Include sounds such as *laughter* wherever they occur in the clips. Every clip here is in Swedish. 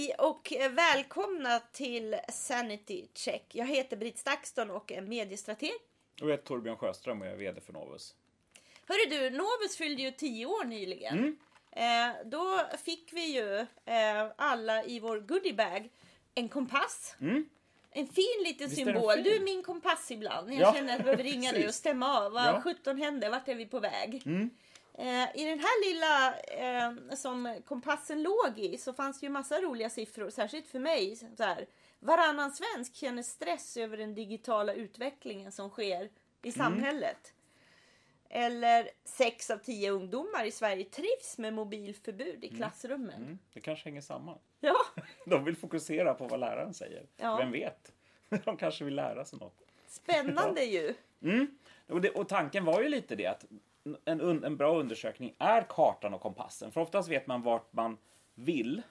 Hej och välkomna till Sanity Check. Jag heter Britt Stakston och är mediestrateg. Och jag heter Torbjörn Sjöström och jag är VD för Novus. Hörru du, Novus fyllde ju tio år nyligen. Mm. Eh, då fick vi ju eh, alla i vår goodiebag en kompass. Mm. En fin liten Visst symbol. Fin? Du är min kompass ibland. Jag ja. känner att jag behöver ringa dig och stämma av. Vad ja. 17 händer? Vart är vi på väg? Mm. Eh, I den här lilla eh, som kompassen låg i så fanns det ju massa roliga siffror, särskilt för mig. Så här, varannan svensk känner stress över den digitala utvecklingen som sker i mm. samhället. Eller sex av tio ungdomar i Sverige trivs med mobilförbud i mm. klassrummen. Mm. Det kanske hänger samman. Ja. *laughs* De vill fokusera på vad läraren säger. Ja. Vem vet? *laughs* De kanske vill lära sig något. Spännande ju. Mm. Och, det, och tanken var ju lite det att en, en bra undersökning är kartan och kompassen. För oftast vet man vart man vill.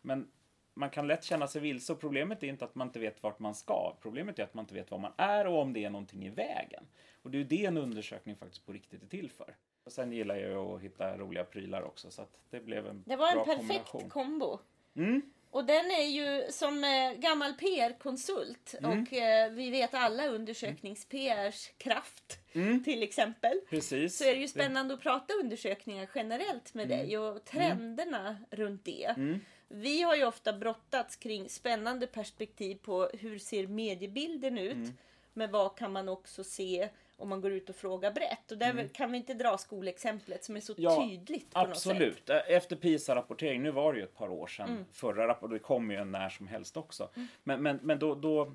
Men man kan lätt känna sig vilse och problemet är inte att man inte vet vart man ska. Problemet är att man inte vet var man är och om det är någonting i vägen. Och det är ju det en undersökning faktiskt på riktigt är till för. Och sen gillar jag att hitta roliga prylar också så att det blev en Det var en perfekt kombo. Mm. Och den är ju som eh, gammal PR-konsult mm. och eh, vi vet alla undersöknings-PRs kraft mm. till exempel. Precis. Så är det ju spännande att prata undersökningar generellt med mm. dig och trenderna mm. runt det. Mm. Vi har ju ofta brottats kring spännande perspektiv på hur ser mediebilden ut. Mm. Men vad kan man också se om man går ut och frågar brett. Och där mm. kan vi inte dra skolexemplet som är så ja, tydligt. På absolut. Något sätt. Efter PISA-rapportering, nu var det ju ett par år sedan, mm. förra rapporten, det kommer ju en när som helst också. Mm. Men, men, men då, då,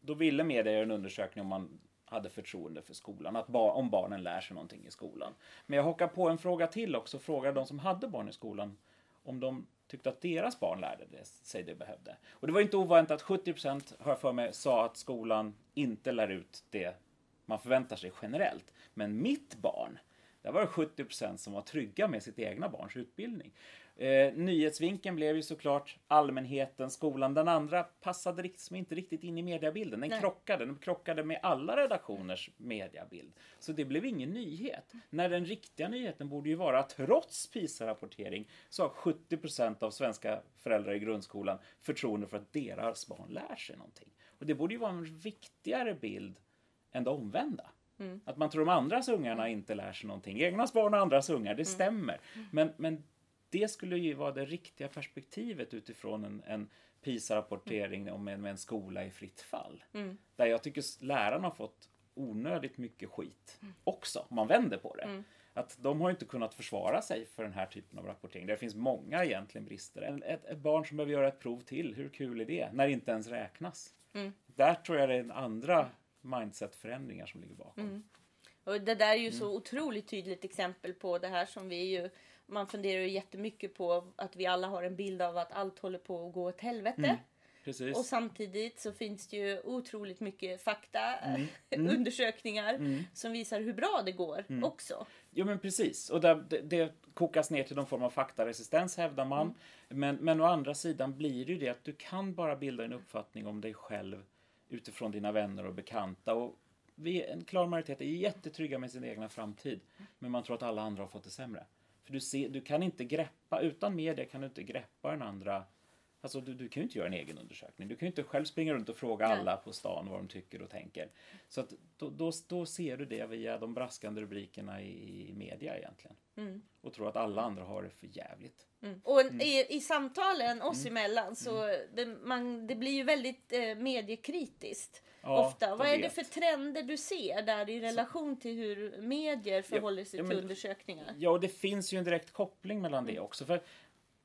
då ville media göra en undersökning om man hade förtroende för skolan, att ba om barnen lär sig någonting i skolan. Men jag hakar på en fråga till också, frågade de som hade barn i skolan om de tyckte att deras barn lärde det, sig det behövde. Och det var inte oväntat, 70% har jag för mig sa att skolan inte lär ut det man förväntar sig generellt. Men mitt barn, där var det 70% som var trygga med sitt egna barns utbildning. Eh, nyhetsvinkeln blev ju såklart allmänheten, skolan. Den andra passade liksom inte riktigt in i mediebilden. Den krockade. Den krockade med alla redaktioners mediebild. Så det blev ingen nyhet. När den riktiga nyheten borde ju vara att trots PISA-rapportering så har 70% av svenska föräldrar i grundskolan förtroende för att deras barn lär sig någonting. Och det borde ju vara en viktigare bild än det omvända. Mm. Att man tror de andras ungarna inte lär sig någonting. Egnas barn och andras ungar, det mm. stämmer. Men, men det skulle ju vara det riktiga perspektivet utifrån en, en PISA-rapportering mm. om en, med en skola i fritt fall. Mm. Där jag tycker lärarna har fått onödigt mycket skit mm. också, om man vänder på det. Mm. Att de har inte kunnat försvara sig för den här typen av rapportering. Det finns många egentligen brister. Ett, ett barn som behöver göra ett prov till, hur kul är det? När det inte ens räknas. Mm. Där tror jag det är en andra mindset-förändringar som ligger bakom. Mm. Och det där är ju mm. så otroligt tydligt exempel på det här som vi ju man funderar ju jättemycket på att vi alla har en bild av att allt håller på att gå åt helvete. Mm. Precis. Och samtidigt så finns det ju otroligt mycket fakta, mm. *laughs* Mm. undersökningar mm. som visar hur bra det går mm. också. Jo men precis. Och där, det, det kokas ner till någon form av faktaresistens hävdar man. Mm. Men, men å andra sidan blir det ju det att du kan bara bilda en uppfattning om dig själv utifrån dina vänner och bekanta. Och vi, en klar majoritet är jättetrygga med sin egna framtid. Men man tror att alla andra har fått det sämre. För du, ser, du kan inte greppa, utan media kan du inte greppa den andra Alltså du, du kan ju inte göra en egen undersökning. Du kan ju inte själv springa runt och fråga Nej. alla på stan vad de tycker och tänker. Så att då, då, då ser du det via de braskande rubrikerna i, i media egentligen. Mm. Och tror att alla andra har det för jävligt. Mm. Och mm. i, i samtalen oss mm. emellan så mm. det, man, det blir ju väldigt eh, mediekritiskt. Ja, ofta. Vad är det för trender du ser där i relation till hur medier förhåller sig ja, ja, men, till undersökningar? Ja, och det finns ju en direkt koppling mellan det mm. också. För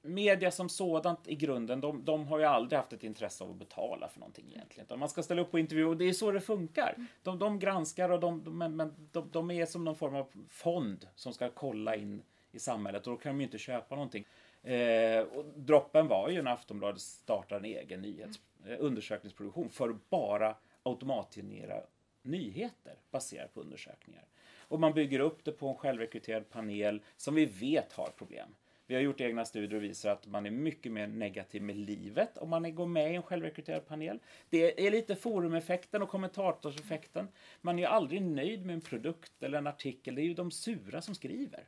media som sådant i grunden, de, de, har ju aldrig haft ett intresse av att betala för någonting egentligen. Man ska ställa upp på intervju och det är så det funkar. De, de granskar och de, men, men de, de, är som någon form av fond som ska kolla in i samhället och då kan de ju inte köpa någonting. Eh, och droppen var ju när Aftonbladet startade en egen nyhets, eh, undersökningsproduktion för att bara automatgenerera nyheter baserat på undersökningar. Och man bygger upp det på en självrekryterad panel som vi vet har problem. Vi har gjort egna studier och visar att man är mycket mer negativ med livet om man går med i en självrekryterad panel. Det är lite forumeffekten och kommentatorseffekten. Man är ju aldrig nöjd med en produkt eller en artikel. Det är ju de sura som skriver.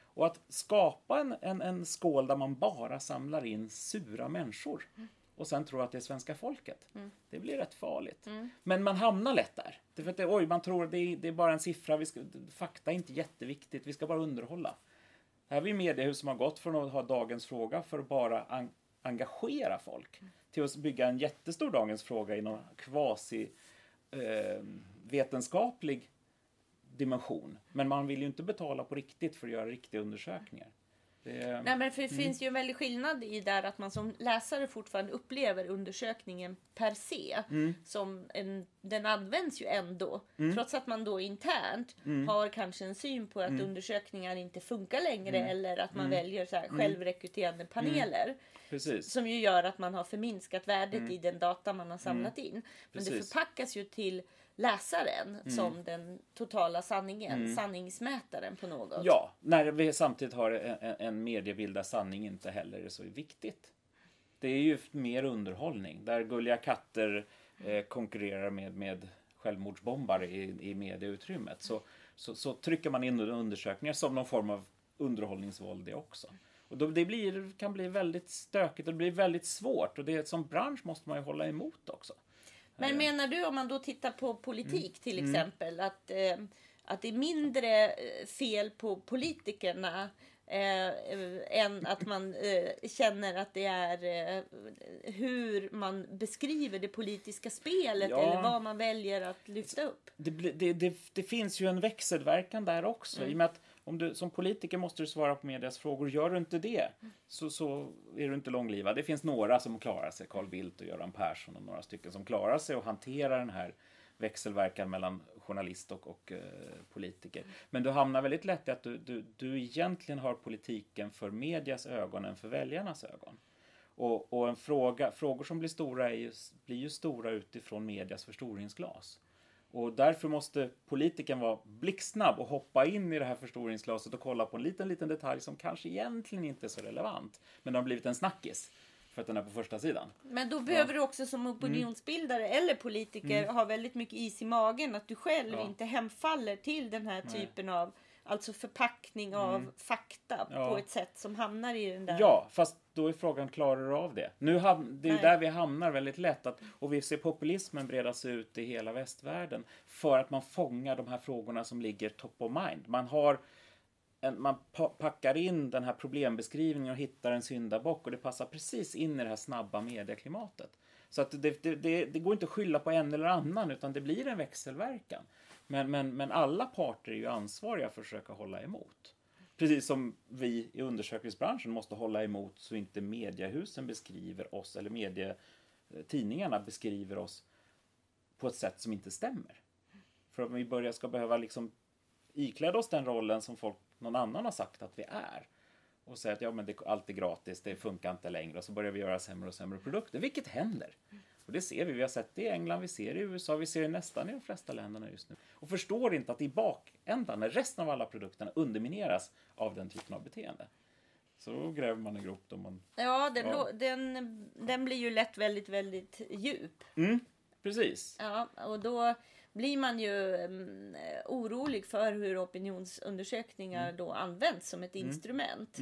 Och att skapa en, en, en skål där man bara samlar in sura människor och sen tror att det är svenska folket. Mm. Det blir rätt farligt. Mm. Men man hamnar lätt där. Det för att det, oj, man tror det är, det är bara en siffra. Vi ska, fakta är inte jätteviktigt. Vi ska bara underhålla. Här har vi mediehus som har gått från att ha dagens fråga för att bara en, engagera folk till att bygga en jättestor dagens fråga i någon kvasi eh, vetenskaplig dimension. Men man vill ju inte betala på riktigt för att göra riktiga undersökningar. Det, Nej, men för det mm. finns ju en väldig skillnad i där att man som läsare fortfarande upplever undersökningen per se. Mm. Som en, den används ju ändå. Mm. Trots att man då internt mm. har kanske en syn på att mm. undersökningar inte funkar längre mm. eller att man väljer så här självrekryterande paneler. Precis. Som ju gör att man har förminskat värdet i den data man har samlat in. Men Precis. det förpackas ju till läsaren mm. som den totala sanningen, mm. sanningsmätaren på något. Ja, när vi samtidigt har en, en mediebild där sanning inte heller är så viktigt. Det är ju mer underhållning där gulliga katter eh, konkurrerar med, med självmordsbombare i, i medieutrymmet. Så, så, så, trycker man in undersökningar som någon form av underhållningsvåld det också. Och då, det blir, kan bli väldigt stökigt och det blir väldigt svårt och det som bransch måste man ju hålla emot också. Men menar du om man då tittar på politik mm. till mm. exempel att, eh, att det är mindre eh, fel på politikerna eh, än att man eh, känner att det är eh, hur man beskriver det politiska spelet ja. eller vad man väljer att lyfta upp? Det, det, det, det finns ju en växelverkan där också mm. i och med att om du som politiker måste du svara på medias frågor. Gör du inte det så, så är du inte långlivad. Det finns några som klarar sig, Carl Bildt och Göran Persson och några stycken som klarar sig och hanterar den här växelverkan mellan journalist och, och eh, politiker. Men du hamnar väldigt lätt i att du, du, du egentligen har politiken för medias ögon än för väljarnas ögon. Och, och en fråga, frågor som blir stora ju, blir ju stora utifrån medias förstoringsglas. Och därför måste politikern vara blixtsnabb och hoppa in i det här förstoringsglaset och kolla på en liten, liten detalj som kanske egentligen inte är så relevant. Men det har blivit en snackis för att den är på första sidan. Men då behöver ja. du också som opinionsbildare mm. eller politiker mm. ha väldigt mycket is i magen. Att du själv ja. inte hemfaller till den här typen Nej. av Alltså förpackning av mm. fakta ja. på ett sätt som hamnar i den där... Ja, fast då är frågan, klarar du av det? Nu ham- det är Nej. där vi hamnar väldigt lätt. Att, och vi ser populismen breda sig ut i hela västvärlden. För att man fångar de här frågorna som ligger top of mind. Man har en, man packar in den här problembeskrivningen och hittar en syndabock och det passar precis in i det här snabba medieklimatet. Så att det, det, det, det går inte att skylla på en eller annan utan det blir en växelverkan. Men, men, men alla parter är ju ansvariga för att försöka hålla emot. Precis som vi i undersökningsbranschen måste hålla emot så inte mediehusen beskriver oss eller medietidningarna beskriver oss på ett sätt som inte stämmer. För om vi börjar ska behöva liksom ikläda oss den rollen som folk, någon annan har sagt att vi är och säga att ja, men det, allt är gratis, det funkar inte längre och så börjar vi göra sämre och sämre produkter, vilket händer. Och det ser vi. Vi har sett det i England, vi ser det i USA, vi ser det nästan i de flesta länderna just nu. Och förstår inte att i bakändan, när resten av alla produkterna undermineras av den typen av beteende. Så gräver man en grop då man... Ja, den, ja. den, den blir ju lätt väldigt, väldigt djup. Mm, precis. Ja, och då blir man ju um, orolig för hur opinionsundersökningar mm. då används som ett mm. instrument.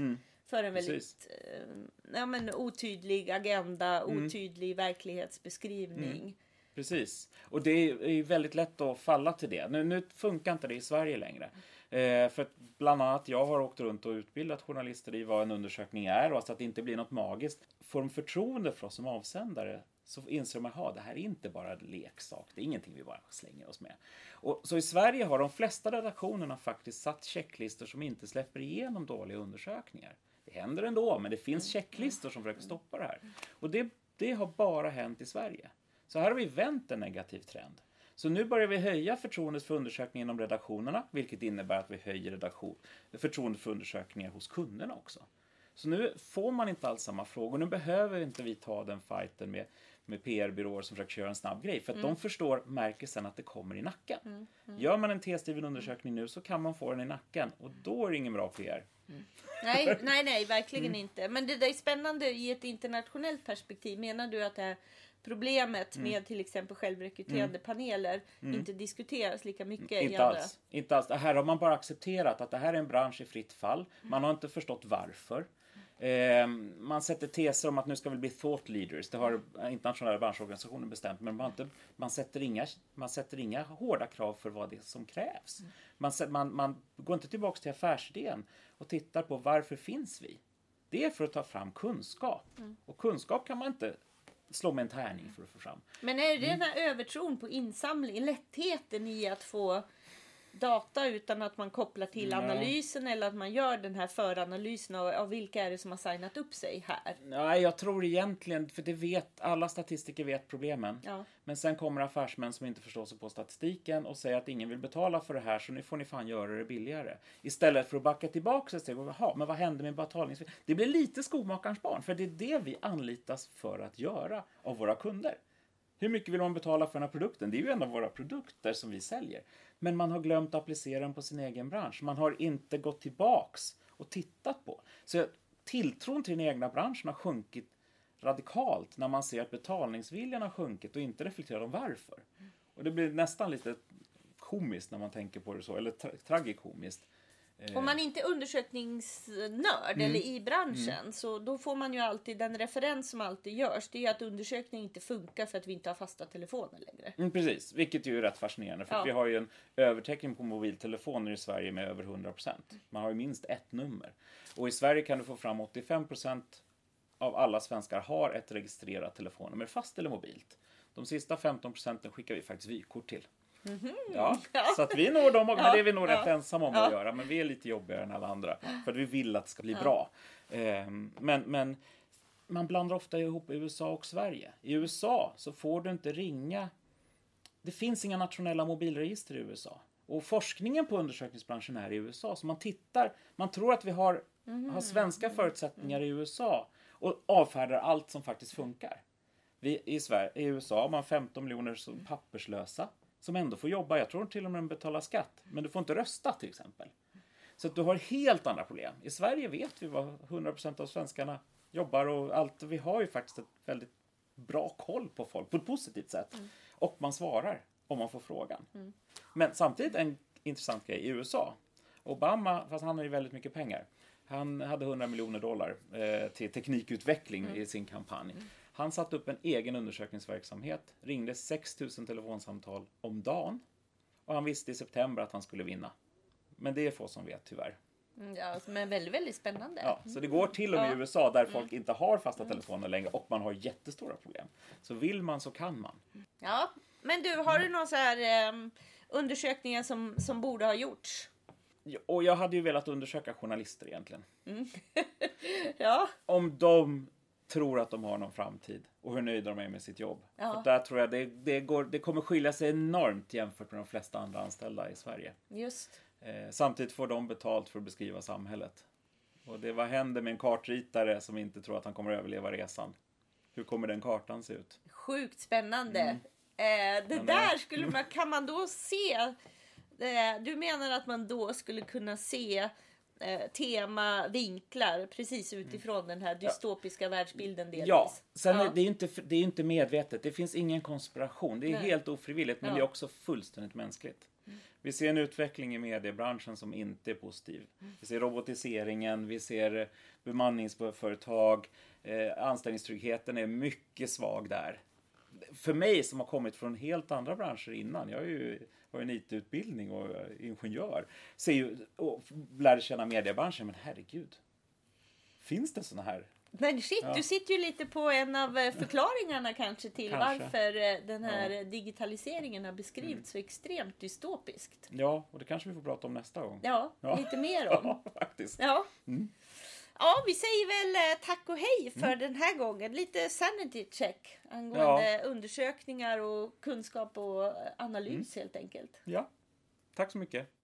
För en väldigt eh, ja, men, otydlig agenda, mm. otydlig verklighetsbeskrivning. Mm. Precis. Och det är väldigt lätt att falla till det. Nu, nu funkar inte det i Sverige längre. Eh, för bland annat jag har åkt runt och utbildat journalister i vad en undersökning är och så att det inte blir något magiskt. Får de förtroende för oss som avsändare så inser de att det här är inte bara en leksak. Det är ingenting vi bara slänger oss med. Och, så i Sverige har de flesta redaktionerna faktiskt satt checklistor som inte släpper igenom dåliga undersökningar. Händer ändå, men det finns checklistor som försöker stoppa det här. Och det, det har bara hänt i Sverige. Så här har vi vänt en negativ trend. Så nu börjar vi höja förtroendet för undersökningen inom redaktionerna, vilket innebär att vi höjer redaktion, förtroendet för undersökningar hos kunderna också. Så nu får man inte alls samma frågor. Nu behöver inte vi ta den fighten med, med PR-byråer som försöker köra en snabb grej. För att mm. de förstår, märker sen att det kommer i nacken. Mm. Mm. Gör man en T-skriven undersökning nu så kan man få den i nacken och då är det ingen bra PR. Mm. Nej, nej, nej, verkligen mm. inte. Men det där är spännande i ett internationellt perspektiv. Menar du att det här problemet med till exempel självrekryterande paneler inte diskuteras lika mycket i Inte andra. alls. Inte alls. Det här har man bara accepterat att det här är en bransch i fritt fall. Man har inte förstått varför. Eh, man sätter teser om att nu ska vi bli thought leaders. Det har internationella branschorganisationer bestämt. Men man, inte, man, sätter inga, man sätter inga hårda krav för vad det är som krävs. Man, sä- man, man går inte tillbaka till affärsidén och tittar på varför finns vi? Det är för att ta fram kunskap. Och kunskap kan man inte slå med en tärning för att få fram. Men är det den här övertron på insamling, lättheten i att få data utan att man kopplar till Ja. analysen eller att man gör den här föranalysen av, av vilka är det som har signat upp sig här? Nej, jag tror egentligen, för det vet, alla statistiker vet problemen. Ja. Men sen kommer affärsmän som inte förstår sig på statistiken och säger att ingen vill betala för det här så nu får ni fan göra det billigare. Istället för att backa tillbaka och säga, jaha, men vad hände med betalningsfri? Det blir lite skomakarens barn, för det är det vi anlitas för att göra av våra kunder. Hur mycket vill man betala för den här produkten? Det är ju en av våra produkter som vi säljer. Men man har glömt att applicera den på sin egen bransch. Man har inte gått tillbaks och tittat på. Så tilltron till den egna branschen har sjunkit radikalt när man ser att betalningsviljan har sjunkit och inte reflekterar om varför. Och det blir nästan lite komiskt när man tänker på det så, eller tra- tragikomiskt. Eh, Om man inte är undersökningsnörd Mm. eller i branschen så då får man ju alltid den referens som alltid görs. Det är att undersökningen inte funkar för att vi inte har fasta telefoner längre. Mm, precis, vilket ju är rätt fascinerande för Ja. vi har ju en övertäckning på mobiltelefoner i Sverige med över 100%. Man har ju minst ett nummer. Och i Sverige kan du få fram 85% av alla svenskar har ett registrerat telefonnummer, fast eller mobilt. De sista 15% skickar vi faktiskt vykort till. Ja, så att vi når dem, och- men det är vi nog. Ja, rätt ensamma om ja. att göra. Men vi är lite jobbigare än alla andra. För att vi vill att det ska bli bra. Ehm, Men, men man blandar ofta ihop USA och Sverige. I USA så får du inte ringa det finns inga nationella mobilregister i USA. Och forskningen på undersökningsbranschen är i USA. Så man tittar, man tror att vi har, har svenska förutsättningar i USA och avfärdar allt som faktiskt funkar. Vi, i, Sverige, I USA har man 15 miljoner papperslösa som ändå får jobba. Jag tror till och med de betalar skatt. Men du får inte rösta till exempel. Så att du har helt andra problem. I Sverige vet vi vad 100% av svenskarna jobbar och allt. Vi har ju faktiskt ett väldigt bra koll på folk på ett positivt sätt. Och man svarar om man får frågan. Men samtidigt en intressant grej i USA. Obama, fast han har ju väldigt mycket pengar. Han hade 100 miljoner dollar eh, till teknikutveckling i sin kampanj. Han satte upp en egen undersökningsverksamhet, ringde 6 000 telefonsamtal om dagen och han visste i september att han skulle vinna. Men det är få som vet tyvärr. Mm, Ja, men väldigt, väldigt spännande. Ja, så det går till och med i. USA där folk inte har fasta telefoner längre och man har jättestora problem. Så vill man så kan man. Ja, men du, har du några så här ehm, undersökningar som, som borde ha gjorts? Och jag hade ju velat undersöka journalister egentligen. *laughs* Ja, Om de tror att de har någon framtid och hur nöjda de är med sitt jobb. Ja. För där tror jag det, det, går, det kommer skilja sig enormt jämfört med de flesta andra anställda i Sverige. just. Eh, samtidigt får de betalt för att beskriva samhället. Och det, vad händer med en kartritare som inte tror att han kommer att överleva resan? Hur kommer den kartan se ut? Sjukt spännande. Eh, det Men, där eh, skulle man, kan man då se, eh, du menar att man då skulle kunna se eh, tema, vinklar precis utifrån den här dystopiska världsbilden delvis? Ja, sen Ja. Är, det ju inte, det är inte medvetet. Det finns ingen konspiration. Det är Nej. helt ofrivilligt, men Ja. det är också fullständigt mänskligt. Vi ser en utveckling i mediebranschen som inte är positiv. Vi ser robotiseringen, vi ser eh, bemanningsföretag, eh, anställningstryggheten är mycket svag där. För mig som har kommit från helt andra branscher innan, jag är ju, har en IT-utbildning och är ingenjör, ser ju, och lärde känna mediebranschen, men herregud. Finns det såna här Men shit, Ja. du sitter ju lite på en av eh, förklaringarna kanske till Kanske. varför eh, den här eh, digitaliseringen har beskrivits så extremt dystopiskt. Ja, och det kanske vi får prata om nästa gång. Ja, Ja. lite mer om. *laughs* Ja, faktiskt. Ja. Mm. Ja, vi säger väl eh, tack och hej för den här gången. Lite sanity check angående undersökningar och kunskap och eh, analys helt enkelt. Ja, tack så mycket.